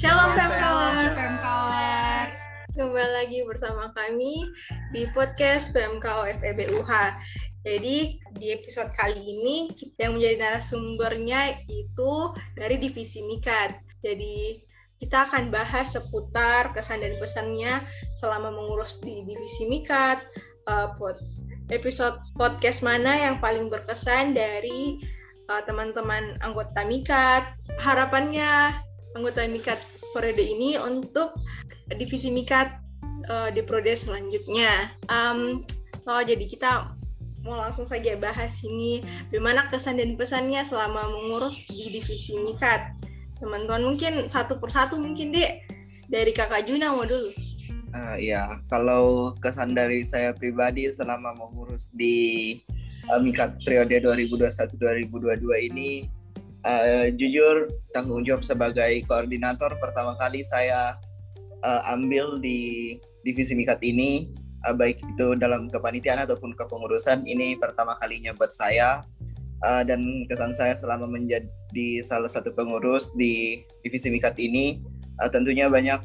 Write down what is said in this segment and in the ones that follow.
Shalom Pemkawers. Pemkawers. Kembali lagi bersama kami di podcast PMKO FEBUH. Jadi di episode kali ini kita yang menjadi narasumbernya itu dari divisi Mikat. Jadi kita akan bahas seputar kesan dan pesannya selama mengurus di divisi Mikat. Uh, pod episode podcast mana yang paling berkesan dari uh, teman-teman anggota Mikat. Harapannya anggota Mikat periode ini untuk divisi Mikat uh, di periode selanjutnya. Um, oh, jadi kita mau langsung saja bahas ini bagaimana kesan dan pesannya selama mengurus di divisi Mikat. Teman-teman mungkin satu persatu mungkin deh dari kakak Juna mau dulu. Uh, ya, kalau kesan dari saya pribadi selama mengurus di uh, Mikat periode 2021-2022 ini uh, jujur tanggung jawab sebagai koordinator pertama kali saya uh, ambil di divisi Mikat ini uh, baik itu dalam kepanitiaan ataupun kepengurusan ini pertama kalinya buat saya. Uh, dan kesan saya selama menjadi salah satu pengurus di divisi Mikat ini uh, tentunya banyak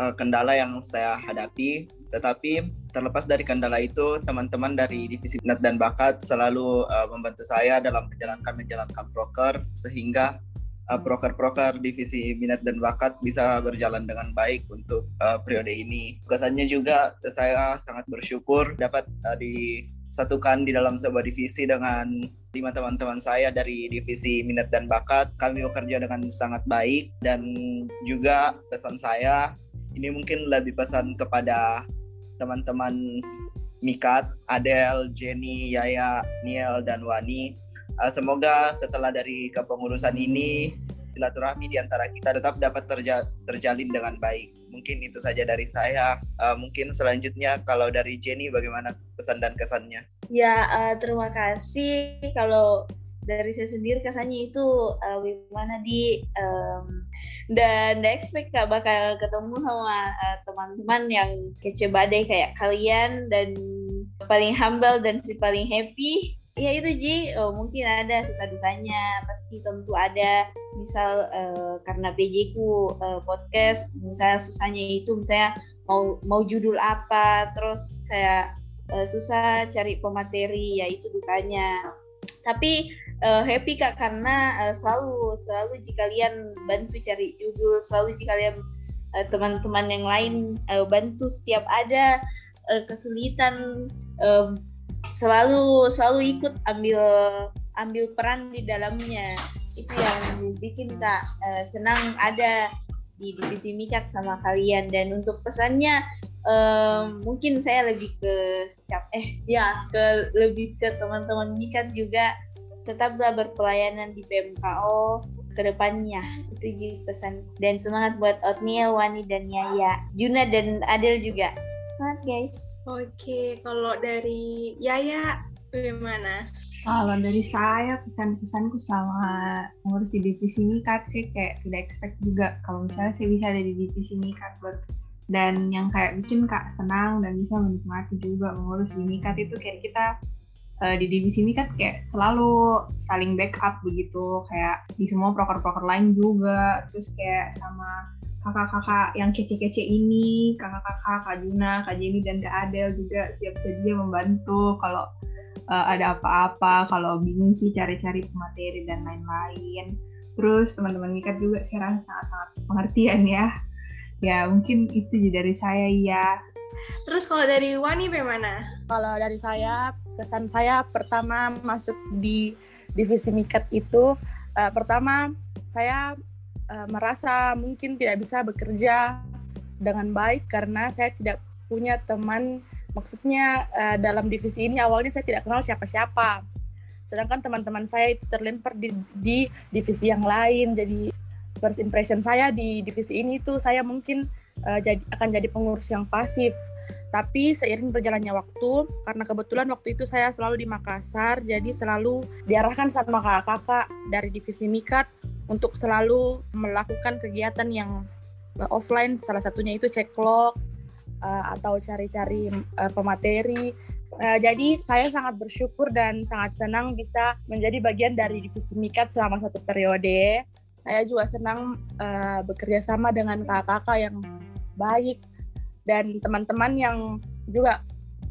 uh, kendala yang saya hadapi. Tetapi terlepas dari kendala itu teman-teman dari divisi minat dan bakat selalu uh, membantu saya dalam menjalankan menjalankan proker sehingga uh, proker-proker divisi minat dan bakat bisa berjalan dengan baik untuk uh, periode ini. Kesannya juga saya sangat bersyukur dapat uh, disatukan di dalam sebuah divisi dengan lima teman-teman saya dari divisi minat dan bakat. Kami bekerja dengan sangat baik dan juga pesan saya ini mungkin lebih pesan kepada teman-teman Mikat, Adel, Jenny, Yaya, Niel, dan Wani. Uh, semoga setelah dari kepengurusan ini silaturahmi di antara kita tetap dapat terja terjalin dengan baik. Mungkin itu saja dari saya. Uh, mungkin selanjutnya kalau dari Jenny bagaimana pesan dan kesannya? Ya, uh, terima kasih. Kalau dari saya sendiri kesannya itu uh, gimana di um, dan the expect kak bakal ketemu sama uh, teman-teman yang kece badai kayak kalian dan paling humble dan si paling happy. Ya itu Ji oh, mungkin ada suka dukanya pasti tentu ada. Misal uh, karena PJ ku uh, podcast misalnya susahnya itu misalnya mau mau judul apa terus kayak uh, susah cari pemateri ya itu dukanya tapi uh, happy kak karena uh, selalu selalu jika kalian bantu cari judul selalu jika kalian uh, teman-teman yang lain uh, bantu setiap ada uh, kesulitan uh, selalu selalu ikut ambil ambil peran di dalamnya. Itu yang bikin kak uh, senang ada di divisi mikat sama kalian. Dan untuk pesannya um, mungkin saya lebih ke siap eh ya ke lebih ke teman-teman mikat juga tetaplah berpelayanan di PMKO ke depannya. Itu jadi pesan. Dan semangat buat Otniel, Wani dan Yaya. Juna dan Adel juga. Semangat guys. Oke kalau dari Yaya bagaimana? Kalau dari saya pesan-pesanku selama ngurus di divisi Mikat sih kayak tidak expect juga kalau misalnya saya bisa ada di divisi Mikat buat dan yang kayak bikin kak senang dan bisa menikmati juga mengurus di Mikat itu kayak kita uh, di divisi ini kan kayak selalu saling backup begitu kayak di semua proker-proker lain juga. Terus kayak sama kakak-kakak yang kece-kece ini kakak-kakak Kak Juna, Kak Jenny dan Kak Adel juga siap sedia membantu kalau uh, ada apa-apa kalau bingung sih cari-cari materi dan lain-lain. Terus teman-teman Mikat juga saya rasa sangat-sangat pengertian ya. Ya mungkin itu dari saya ya Terus kalau dari Wani bagaimana? Kalau dari saya, kesan saya pertama masuk di divisi Mikat itu, uh, pertama saya uh, merasa mungkin tidak bisa bekerja dengan baik karena saya tidak punya teman. Maksudnya uh, dalam divisi ini awalnya saya tidak kenal siapa-siapa. Sedangkan teman-teman saya itu terlempar di, di divisi yang lain. Jadi first impression saya di divisi ini tuh saya mungkin uh, jadi akan jadi pengurus yang pasif tapi seiring berjalannya waktu, karena kebetulan waktu itu saya selalu di Makassar, jadi selalu diarahkan sama kakak-kakak dari divisi Mikat untuk selalu melakukan kegiatan yang uh, offline, salah satunya itu cek log uh, atau cari-cari uh, pemateri. Jadi saya sangat bersyukur dan sangat senang bisa menjadi bagian dari divisi Mikat selama satu periode. saya juga senang uh, bekerja sama dengan kakak-kakak yang baik dan teman-teman yang juga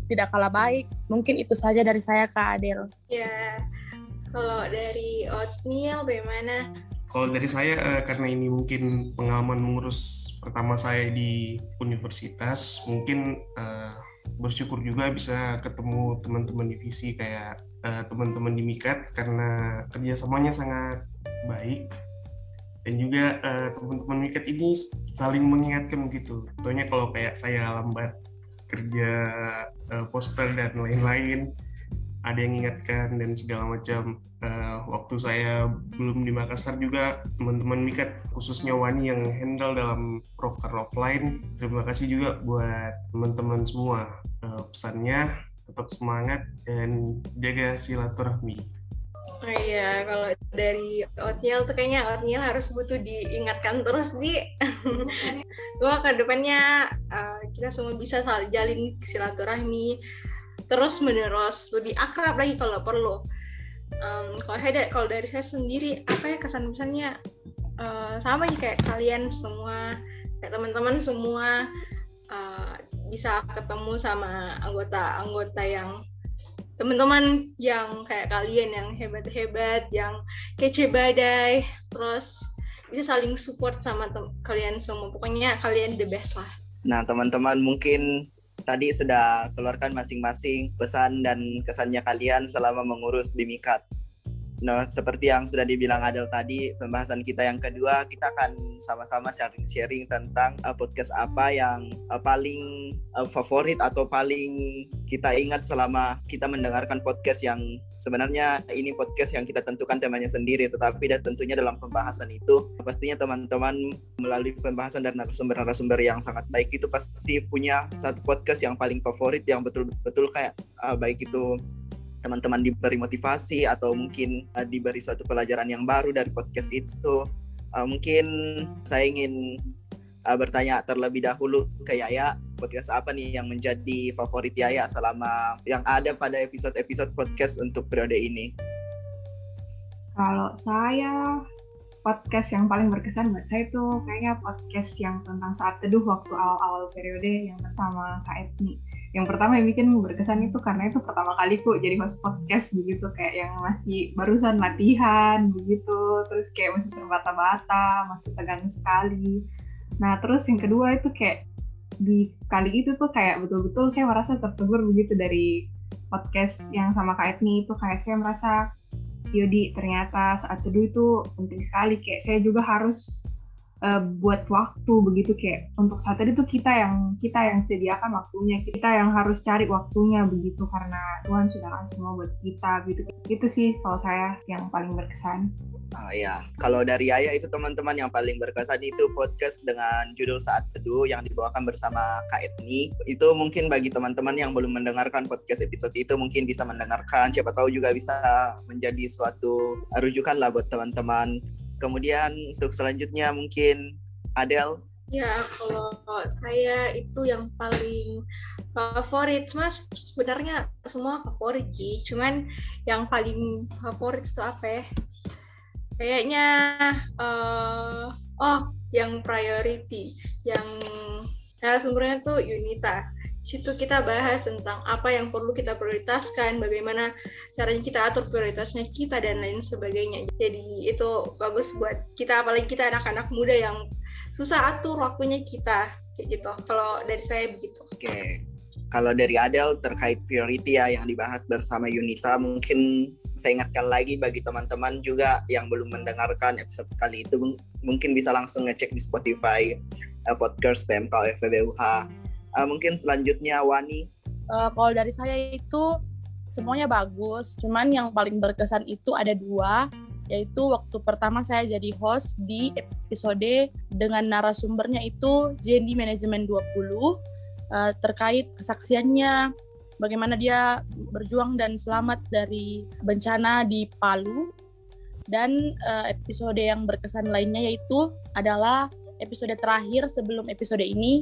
tidak kalah baik. Mungkin itu saja dari saya Kak Adel. Ya, kalau dari Otniel bagaimana? Kalau dari saya uh, karena ini mungkin pengalaman mengurus pertama saya di universitas, mungkin uh, bersyukur juga bisa ketemu teman-teman divisi kayak uh, teman-teman di Mikat karena kerjasamanya sangat baik dan juga uh, teman-teman Mikat ini saling mengingatkan gitu. Contohnya kalau kayak saya lambat kerja uh, poster dan lain-lain, ada yang mengingatkan dan segala macam. Uh, waktu saya belum di Makassar juga teman-teman Mikat khususnya Wani yang handle dalam proker offline. Terima kasih juga buat teman-teman semua. Uh, pesannya tetap semangat dan jaga silaturahmi. Iya, kalau dari Otniel tuh kayaknya Otniel harus butuh diingatkan terus di Semoga ke depannya uh, kita semua bisa jalin silaturahmi terus menerus. Lebih akrab lagi kalau perlu. Um, kalau saya kalau dari saya sendiri apa ya kesan pesannya uh, sama sih kayak kalian semua kayak teman-teman semua uh, bisa ketemu sama anggota-anggota yang teman-teman yang kayak kalian yang hebat-hebat, yang kece badai, terus bisa saling support sama kalian semua. Pokoknya kalian the best lah. Nah, teman-teman mungkin tadi sudah keluarkan masing-masing pesan dan kesannya kalian selama mengurus Bimikat. Nah, seperti yang sudah dibilang Adel tadi, pembahasan kita yang kedua, kita akan sama-sama sharing-sharing tentang uh, podcast apa yang uh, paling uh, favorit atau paling kita ingat selama kita mendengarkan podcast yang sebenarnya ini podcast yang kita tentukan temanya sendiri, tetapi dan tentunya dalam pembahasan itu pastinya teman-teman melalui pembahasan dan narasumber-narasumber yang sangat baik itu pasti punya satu podcast yang paling favorit yang betul-betul kayak uh, baik itu teman-teman diberi motivasi atau mungkin uh, diberi suatu pelajaran yang baru dari podcast itu. Uh, mungkin saya ingin uh, bertanya terlebih dahulu ke Yaya, podcast apa nih yang menjadi favorit Yaya selama yang ada pada episode-episode podcast untuk periode ini? Kalau saya podcast yang paling berkesan buat saya itu kayaknya podcast yang tentang saat teduh waktu awal-awal periode yang bersama Kak Etni. Yang pertama yang bikin berkesan itu karena itu pertama kali kok jadi host podcast begitu kayak yang masih barusan latihan begitu terus kayak masih terbata-bata masih tegang sekali. Nah terus yang kedua itu kayak di kali itu tuh kayak betul-betul saya merasa tertegur begitu dari podcast yang sama Kak Etni itu kayak saya merasa Yodi ternyata saat teduh itu penting sekali kayak saya juga harus uh, buat waktu begitu kayak untuk saat itu kita yang kita yang sediakan waktunya kita yang harus cari waktunya begitu karena Tuhan sudah kasih semua buat kita gitu itu sih kalau saya yang paling berkesan Ah ya, kalau dari Ayah itu teman-teman yang paling berkesan itu podcast dengan judul Saat Teduh yang dibawakan bersama Kak Etni. Itu mungkin bagi teman-teman yang belum mendengarkan podcast episode itu mungkin bisa mendengarkan. Siapa tahu juga bisa menjadi suatu rujukan lah buat teman-teman. Kemudian untuk selanjutnya mungkin Adele. Ya, kalau saya itu yang paling favorit, mas sebenarnya semua favorit sih. Cuman yang paling favorit itu apa ya? kayaknya uh, oh yang priority yang narasumbernya tuh Unita situ kita bahas tentang apa yang perlu kita prioritaskan, bagaimana caranya kita atur prioritasnya kita dan lain sebagainya. Jadi itu bagus buat kita, apalagi kita anak-anak muda yang susah atur waktunya kita kayak gitu. Kalau dari saya begitu. Oke. Kalau dari Adel terkait priority ya yang dibahas bersama Yunita, mungkin saya ingatkan lagi bagi teman-teman juga yang belum mendengarkan episode kali itu mungkin bisa langsung ngecek di Spotify uh, podcast PMK FBUH. Uh, mungkin selanjutnya Wani. Uh, kalau dari saya itu semuanya bagus, cuman yang paling berkesan itu ada dua, yaitu waktu pertama saya jadi host di episode dengan narasumbernya itu JND Manajemen 20 uh, terkait kesaksiannya bagaimana dia berjuang dan selamat dari bencana di Palu. Dan episode yang berkesan lainnya yaitu adalah episode terakhir sebelum episode ini,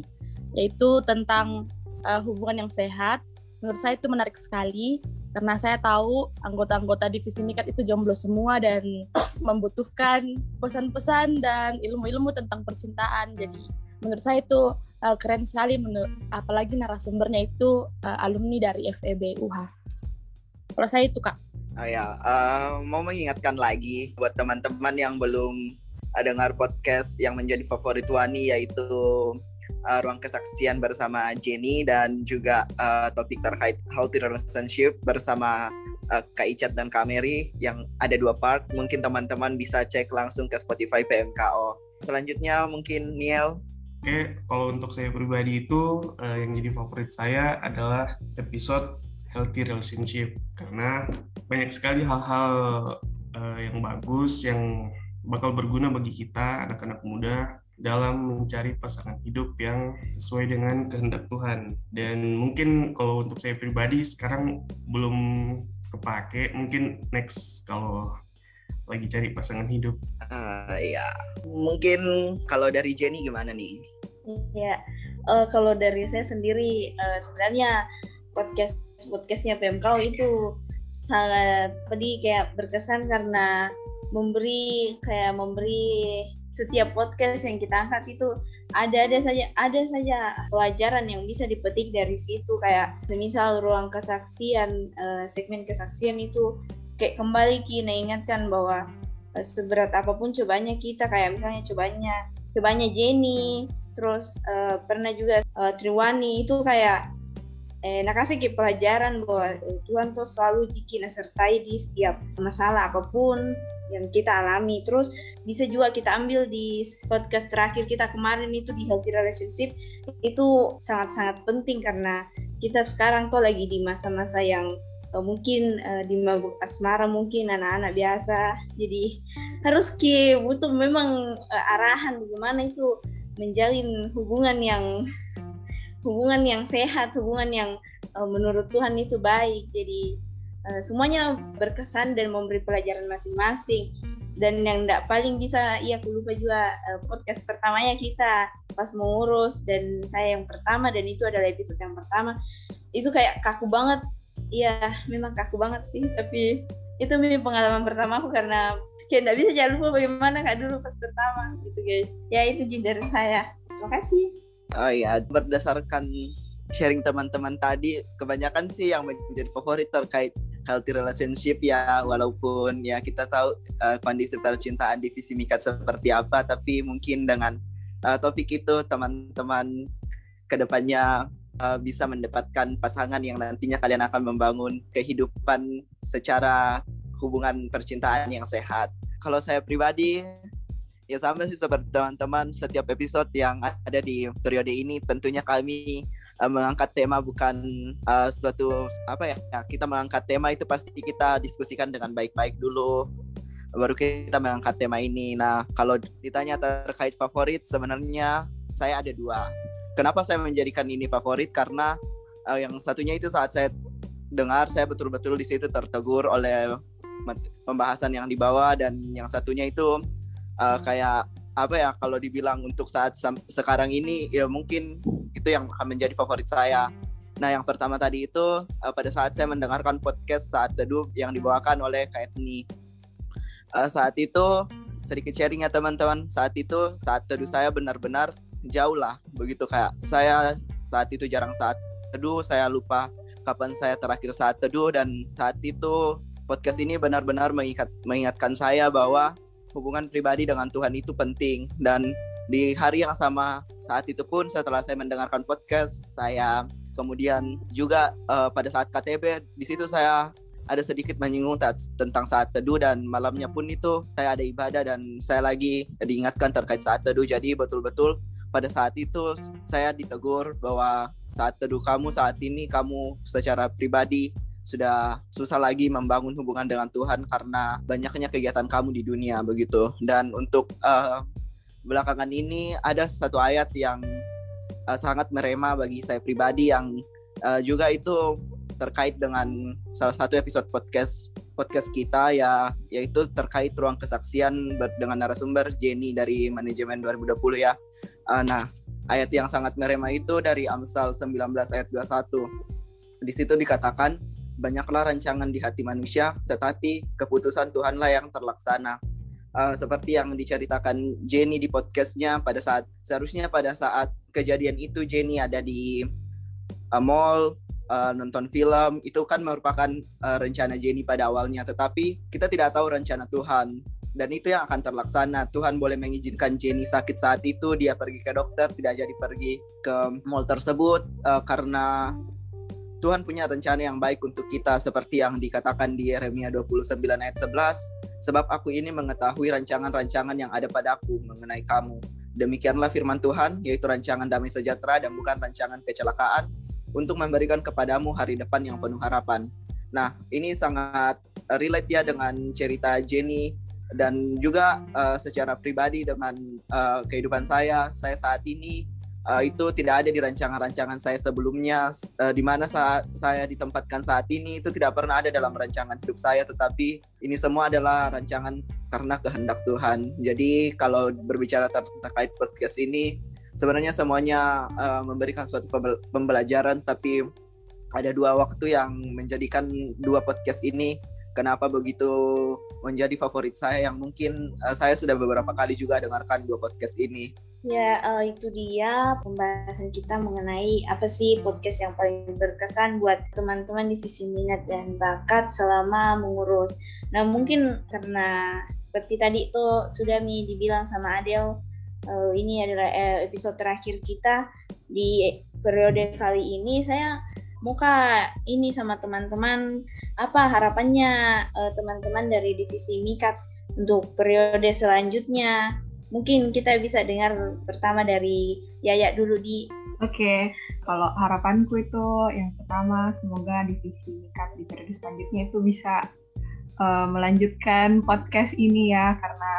yaitu tentang uh, hubungan yang sehat. Menurut saya itu menarik sekali karena saya tahu anggota-anggota divisi Mikat itu jomblo semua dan membutuhkan pesan-pesan dan ilmu-ilmu tentang percintaan. Jadi menurut saya itu uh, keren sekali apalagi narasumbernya itu uh, alumni dari FEB UH. Kalau saya itu kak. Oh ya, uh, mau mengingatkan lagi buat teman-teman yang belum dengar podcast yang menjadi favorit Wani yaitu uh, ruang kesaksian bersama Jenny dan juga uh, topik terkait healthy relationship bersama uh, Kak Icat dan Kak Mary yang ada dua part. Mungkin teman-teman bisa cek langsung ke Spotify PMKO. Selanjutnya mungkin Niel. Oke, kalau untuk saya pribadi itu uh, yang jadi favorit saya adalah episode healthy relationship karena banyak sekali hal-hal uh, yang bagus yang bakal berguna bagi kita anak-anak muda dalam mencari pasangan hidup yang sesuai dengan kehendak Tuhan. Dan mungkin kalau untuk saya pribadi sekarang belum kepake, mungkin next kalau lagi cari pasangan hidup. Uh, ya, mungkin kalau dari Jenny gimana nih? Ya, uh, kalau dari saya sendiri uh, sebenarnya podcast podcastnya PMK itu sangat pedih kayak berkesan karena memberi kayak memberi setiap podcast yang kita angkat itu ada ada saja ada saja pelajaran yang bisa dipetik dari situ. Kayak semisal ruang kesaksian uh, segmen kesaksian itu kayak kembali kita ingatkan bahwa uh, seberat apa pun cobanya kita kayak misalnya cobanya cobanya Jenny terus uh, pernah juga uh, Triwani itu kayak eh, nak kasih ke pelajaran bahwa eh, Tuhan tuh selalu jiki sertai di setiap masalah apa pun yang kita alami. Terus bisa juga kita ambil di podcast terakhir kita kemarin itu di healthy relationship itu sangat-sangat penting karena kita sekarang tuh lagi di masa-masa yang uh, mungkin uh, di mabuk asmara mungkin anak-anak biasa. Jadi harus ki butuh memang uh, arahan bagaimana itu menjalin hubungan yang hubungan yang sehat, hubungan yang uh, menurut Tuhan itu baik. Jadi uh, semuanya berkesan dan memberi pelajaran masing-masing. Dan yang tidak paling bisa, iya aku lupa juga uh, podcast pertamanya kita pas mengurus dan saya yang pertama dan itu adalah episode yang pertama. Itu kayak kaku banget. Iya, memang kaku banget sih. Tapi itu pengalaman pertama aku karena kayak tidak bisa jangan lupa bagaimana kak dulu pas pertama gitu guys. Ya itu dari saya. Terima kasih. Oh iya, berdasarkan sharing teman-teman tadi, kebanyakan sih yang menjadi favorit terkait healthy relationship ya, walaupun ya kita tahu uh, kondisi percintaan divisi mikat seperti apa, tapi mungkin dengan uh, topik itu teman-teman ke depannya uh, bisa mendapatkan pasangan yang nantinya kalian akan membangun kehidupan secara hubungan percintaan yang sehat. Kalau saya pribadi ya sama sih seperti teman-teman. Setiap episode yang ada di periode ini tentunya kami uh, mengangkat tema bukan uh, suatu apa ya, ya kita mengangkat tema itu pasti kita diskusikan dengan baik-baik dulu baru kita mengangkat tema ini. Nah kalau ditanya terkait favorit sebenarnya saya ada dua. Kenapa saya menjadikan ini favorit? Karena uh, yang satunya itu saat saya dengar saya betul-betul di situ tertegur oleh pembahasan yang dibawa dan yang satunya itu uh, kayak apa ya kalau dibilang untuk saat sekarang ini ya mungkin itu yang akan menjadi favorit saya. Nah yang pertama tadi itu uh, pada saat saya mendengarkan podcast saat teduh yang dibawakan oleh Kak Etni. Uh, saat itu sedikit sharing ya teman-teman. Saat itu saat teduh saya benar-benar jauh lah begitu kayak saya saat itu jarang saat teduh saya lupa kapan saya terakhir saat teduh dan saat itu podcast ini benar-benar mengingat, mengingatkan saya bahwa hubungan pribadi dengan Tuhan itu penting. Dan di hari yang sama saat itu pun setelah saya mendengarkan podcast saya kemudian juga uh, pada saat KTB di situ saya ada sedikit menyinggung tentang saat teduh dan malamnya pun itu saya ada ibadah dan saya lagi diingatkan terkait saat teduh. Jadi betul-betul pada saat itu saya ditegur bahwa saat teduh kamu saat ini kamu secara pribadi sudah susah lagi membangun hubungan dengan Tuhan karena banyaknya kegiatan kamu di dunia begitu. Dan untuk uh, belakangan ini ada satu ayat yang uh, sangat merema bagi saya pribadi yang uh, juga itu terkait dengan salah satu episode podcast podcast kita ya yaitu terkait ruang kesaksian dengan narasumber Jenny dari manajemen 2020 ya. Uh, nah, ayat yang sangat merema itu dari Amsal 19 ayat 21. Di situ dikatakan banyaklah rancangan di hati manusia, tetapi keputusan Tuhanlah yang terlaksana. Uh, seperti yang diceritakan Jenny di podcastnya pada saat seharusnya pada saat kejadian itu Jenny ada di uh, mall uh, nonton film itu kan merupakan uh, rencana Jenny pada awalnya, tetapi kita tidak tahu rencana Tuhan dan itu yang akan terlaksana. Tuhan boleh mengizinkan Jenny sakit saat itu, dia pergi ke dokter, tidak jadi pergi ke mall tersebut uh, karena Tuhan punya rencana yang baik untuk kita seperti yang dikatakan di Yeremia 29 ayat 11. Sebab aku ini mengetahui rancangan-rancangan yang ada padaku mengenai kamu. Demikianlah firman Tuhan, yaitu rancangan damai sejahtera dan bukan rancangan kecelakaan untuk memberikan kepadamu hari depan yang penuh harapan. Nah, ini sangat relate ya dengan cerita Jenny dan juga uh, secara pribadi dengan uh, kehidupan saya saya saat ini uh, itu tidak ada di rancangan-rancangan saya sebelumnya. Uh, di mana saat saya ditempatkan saat ini itu tidak pernah ada dalam rancangan hidup saya. Tetapi ini semua adalah rancangan karena kehendak Tuhan. Jadi kalau berbicara ter terkait podcast ini sebenarnya semuanya uh, memberikan suatu pembelajaran. Tapi ada dua waktu yang menjadikan dua podcast ini kenapa begitu menjadi favorit saya yang mungkin uh, saya sudah beberapa kali juga dengarkan dua podcast ini. Ya, uh, itu dia pembahasan kita mengenai apa sih podcast yang paling berkesan buat teman-teman divisi minat dan bakat selama mengurus. Nah, mungkin karena seperti tadi itu sudah mi dibilang sama Adel, uh, ini adalah episode terakhir kita di periode kali ini. Saya muka ini sama teman-teman apa harapannya uh, teman-teman dari divisi Mikat untuk periode selanjutnya mungkin kita bisa dengar pertama dari Yaya dulu di Oke, okay. kalau harapanku itu yang pertama semoga divisi Mikat di periode selanjutnya itu bisa uh, melanjutkan podcast ini ya karena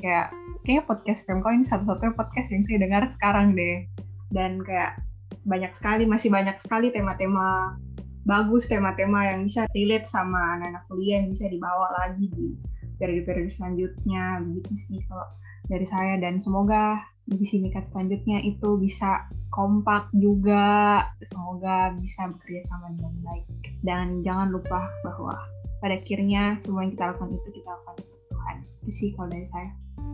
kayak kayak podcast Pemko ini satu-satunya podcast yang saya dengar sekarang deh dan kayak banyak sekali masih banyak sekali tema-tema bagus tema-tema yang bisa relate sama anak-anak kuliah yang bisa dibawa lagi di periode-periode selanjutnya begitu sih kalau dari saya dan semoga divisi mikat selanjutnya itu bisa kompak juga. Semoga bisa bekerja sama dengan baik. Dan jangan lupa bahwa pada akhirnya semua yang kita lakukan itu kita lakukan untuk Tuhan. Itu sih kalau dari saya.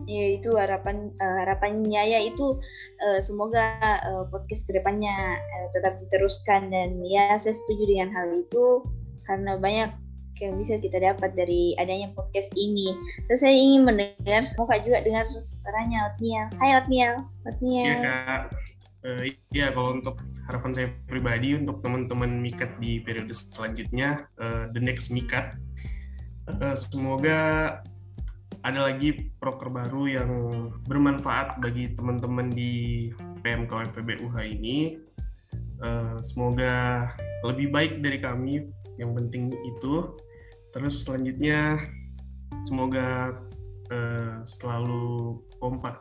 Ya itu harapan uh, harapannya ya itu uh, semoga uh, podcast ke depannya uh, tetap diteruskan. Dan ya saya setuju dengan hal itu karena banyak yang bisa kita dapat dari adanya podcast ini. Terus saya ingin mendengar, semoga juga dengar suaranya Otniel. Hai Otniel. Otniel. Iya. Uh, ya kalau untuk harapan saya pribadi untuk teman-teman mikat di periode selanjutnya, uh, the next mikat, uh, semoga ada lagi proker baru yang bermanfaat bagi teman-teman di PMK FPBUH ini. Uh, semoga lebih baik dari kami, yang penting itu. Terus selanjutnya semoga uh, selalu kompak.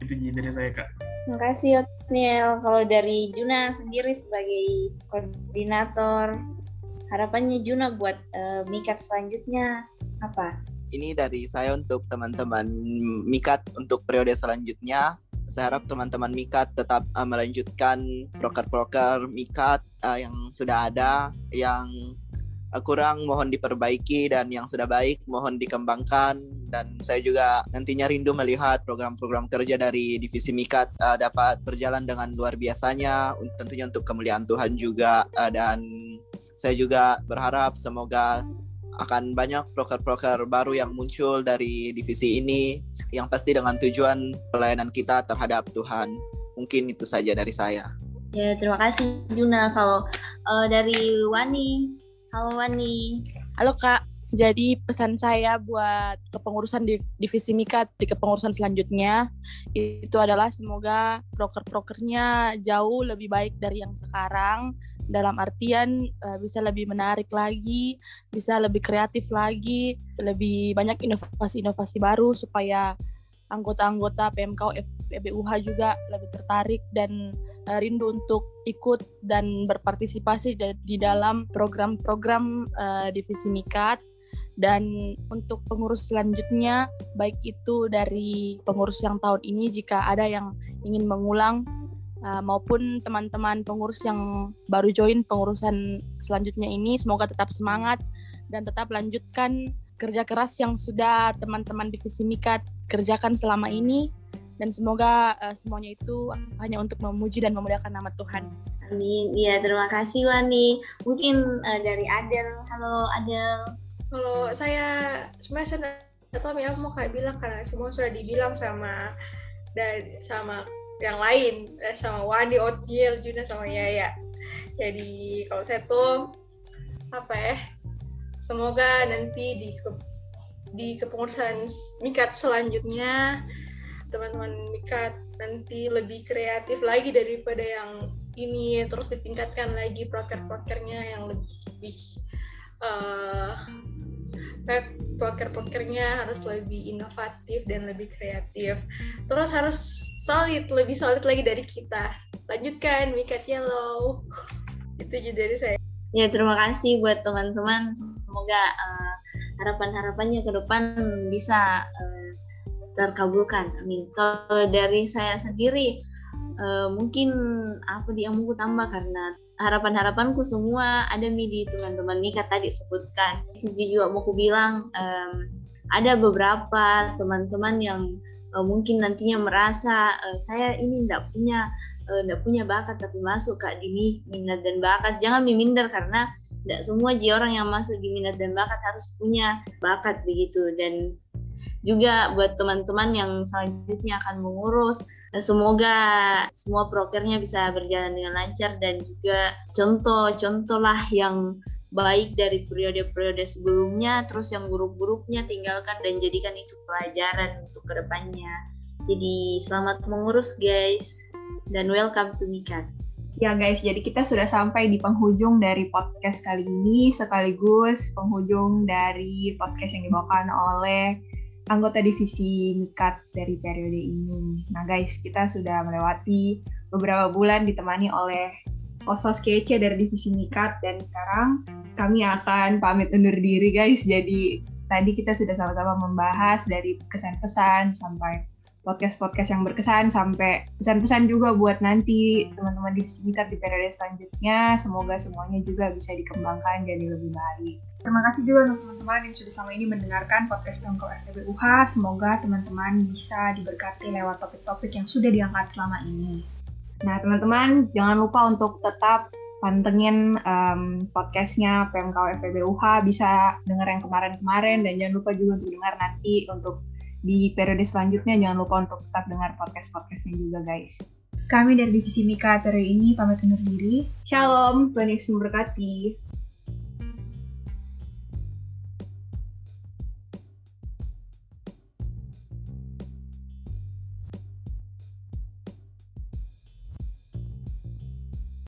Itu dari saya kak. Terima kasih Otniel. Kalau dari Juna sendiri sebagai koordinator, harapannya Juna buat uh, mikat selanjutnya apa? ini dari saya untuk teman-teman Mikat untuk periode selanjutnya. Saya harap teman-teman Mikat tetap uh, melanjutkan proker-proker Mikat uh, yang sudah ada, yang kurang mohon diperbaiki dan yang sudah baik mohon dikembangkan dan saya juga nantinya rindu melihat program-program kerja dari divisi Mikat uh, dapat berjalan dengan luar biasanya tentunya untuk kemuliaan Tuhan juga uh, dan saya juga berharap semoga akan banyak proker-proker baru yang muncul dari divisi ini yang pasti dengan tujuan pelayanan kita terhadap Tuhan. Mungkin itu saja dari saya. Ya, terima kasih Juna. Kalau uh, dari Wani, halo Wani. Halo Kak. Jadi pesan saya buat kepengurusan divisi Mika di kepengurusan selanjutnya itu adalah semoga proker-prokernya jauh lebih baik dari yang sekarang dalam artian uh, bisa lebih menarik lagi, bisa lebih kreatif lagi, lebih banyak inovasi-inovasi baru supaya anggota-anggota PMK FEBUH juga lebih tertarik dan rindu untuk ikut dan berpartisipasi di dalam program-program uh, divisi Mikat. Dan untuk pengurus selanjutnya baik itu dari pengurus yang tahun ini jika ada yang ingin mengulang uh, maupun teman-teman pengurus yang baru join pengurusan selanjutnya ini semoga tetap semangat dan tetap lanjutkan kerja keras yang sudah teman-teman divisi Mikat kerjakan selama ini dan semoga uh, semuanya itu hanya untuk memuji dan memuliakan nama Tuhan. Amin. Iya, terima kasih Wani. Mungkin uh, dari Adel. Halo Adel. Kalau saya sebenarnya saya atau ya mau kayak bilang karena semua sudah dibilang sama dan sama yang lain eh, sama Wani, Otiel, Juna sama Yaya. Jadi kalau saya tuh apa ya? Semoga nanti di ke, di kepengurusan Mikat selanjutnya teman-teman Mikat nanti lebih kreatif lagi daripada yang ini terus ditingkatkan lagi proker-prokernya yang lebih uh, poker-pokernya harus lebih inovatif dan lebih kreatif. Terus harus solid, lebih solid lagi dari kita. Lanjutkan, Mikat Yellow. Itu juga dari saya. Ya, terima kasih buat teman-teman. Semoga uh, harapan-harapannya ke depan bisa uh, terkabulkan. Amin. Kalau dari saya sendiri, uh, mungkin apa yang mau tambah karena harapan-harapanku semua ada mi di teman-teman Mika tadi sebutkan. Jadi juga mau ku bilang um, ada beberapa teman-teman yang uh, mungkin nantinya merasa uh, saya ini tidak punya tidak uh, punya bakat tapi masuk kak di minat dan bakat jangan minder karena tidak semua ji orang yang masuk di minat dan bakat harus punya bakat begitu dan juga buat teman-teman yang selanjutnya akan mengurus. Semoga semua prokernya bisa berjalan dengan lancar dan juga contoh-contoh lah yang baik dari periode-periode sebelumnya, terus yang buruk-buruknya tinggalkan dan jadikan itu pelajaran untuk ke depannya. Jadi selamat mengurus guys, dan welcome to Mikat. Ya guys, jadi kita sudah sampai di penghujung dari podcast kali ini, sekaligus penghujung dari podcast yang dibawakan oleh anggota divisi Mikat dari periode ini. Nah guys, kita sudah melewati beberapa bulan ditemani oleh Osos kece dari divisi Mikat dan sekarang kami akan pamit undur diri guys. Jadi tadi kita sudah sama-sama membahas dari kesan-pesan sampai podcast-podcast yang berkesan sampai pesan-pesan juga buat nanti teman-teman di Mikat di periode selanjutnya. Semoga semuanya juga bisa dikembangkan jadi lebih baik. Terima kasih juga untuk teman-teman yang sudah selama ini mendengarkan podcast Pemko FTB UH. Semoga teman-teman bisa diberkati lewat topik-topik yang sudah diangkat selama ini. Nah, teman-teman jangan lupa untuk tetap pantengin um, podcastnya PMK FTB UH bisa dengar yang kemarin-kemarin dan jangan lupa juga untuk dengar nanti untuk di periode selanjutnya jangan lupa untuk tetap dengar podcast-podcastnya juga guys. Kami dari Divisi Mika periode ini pamit undur diri. Shalom, Tuhan Yesus memberkati.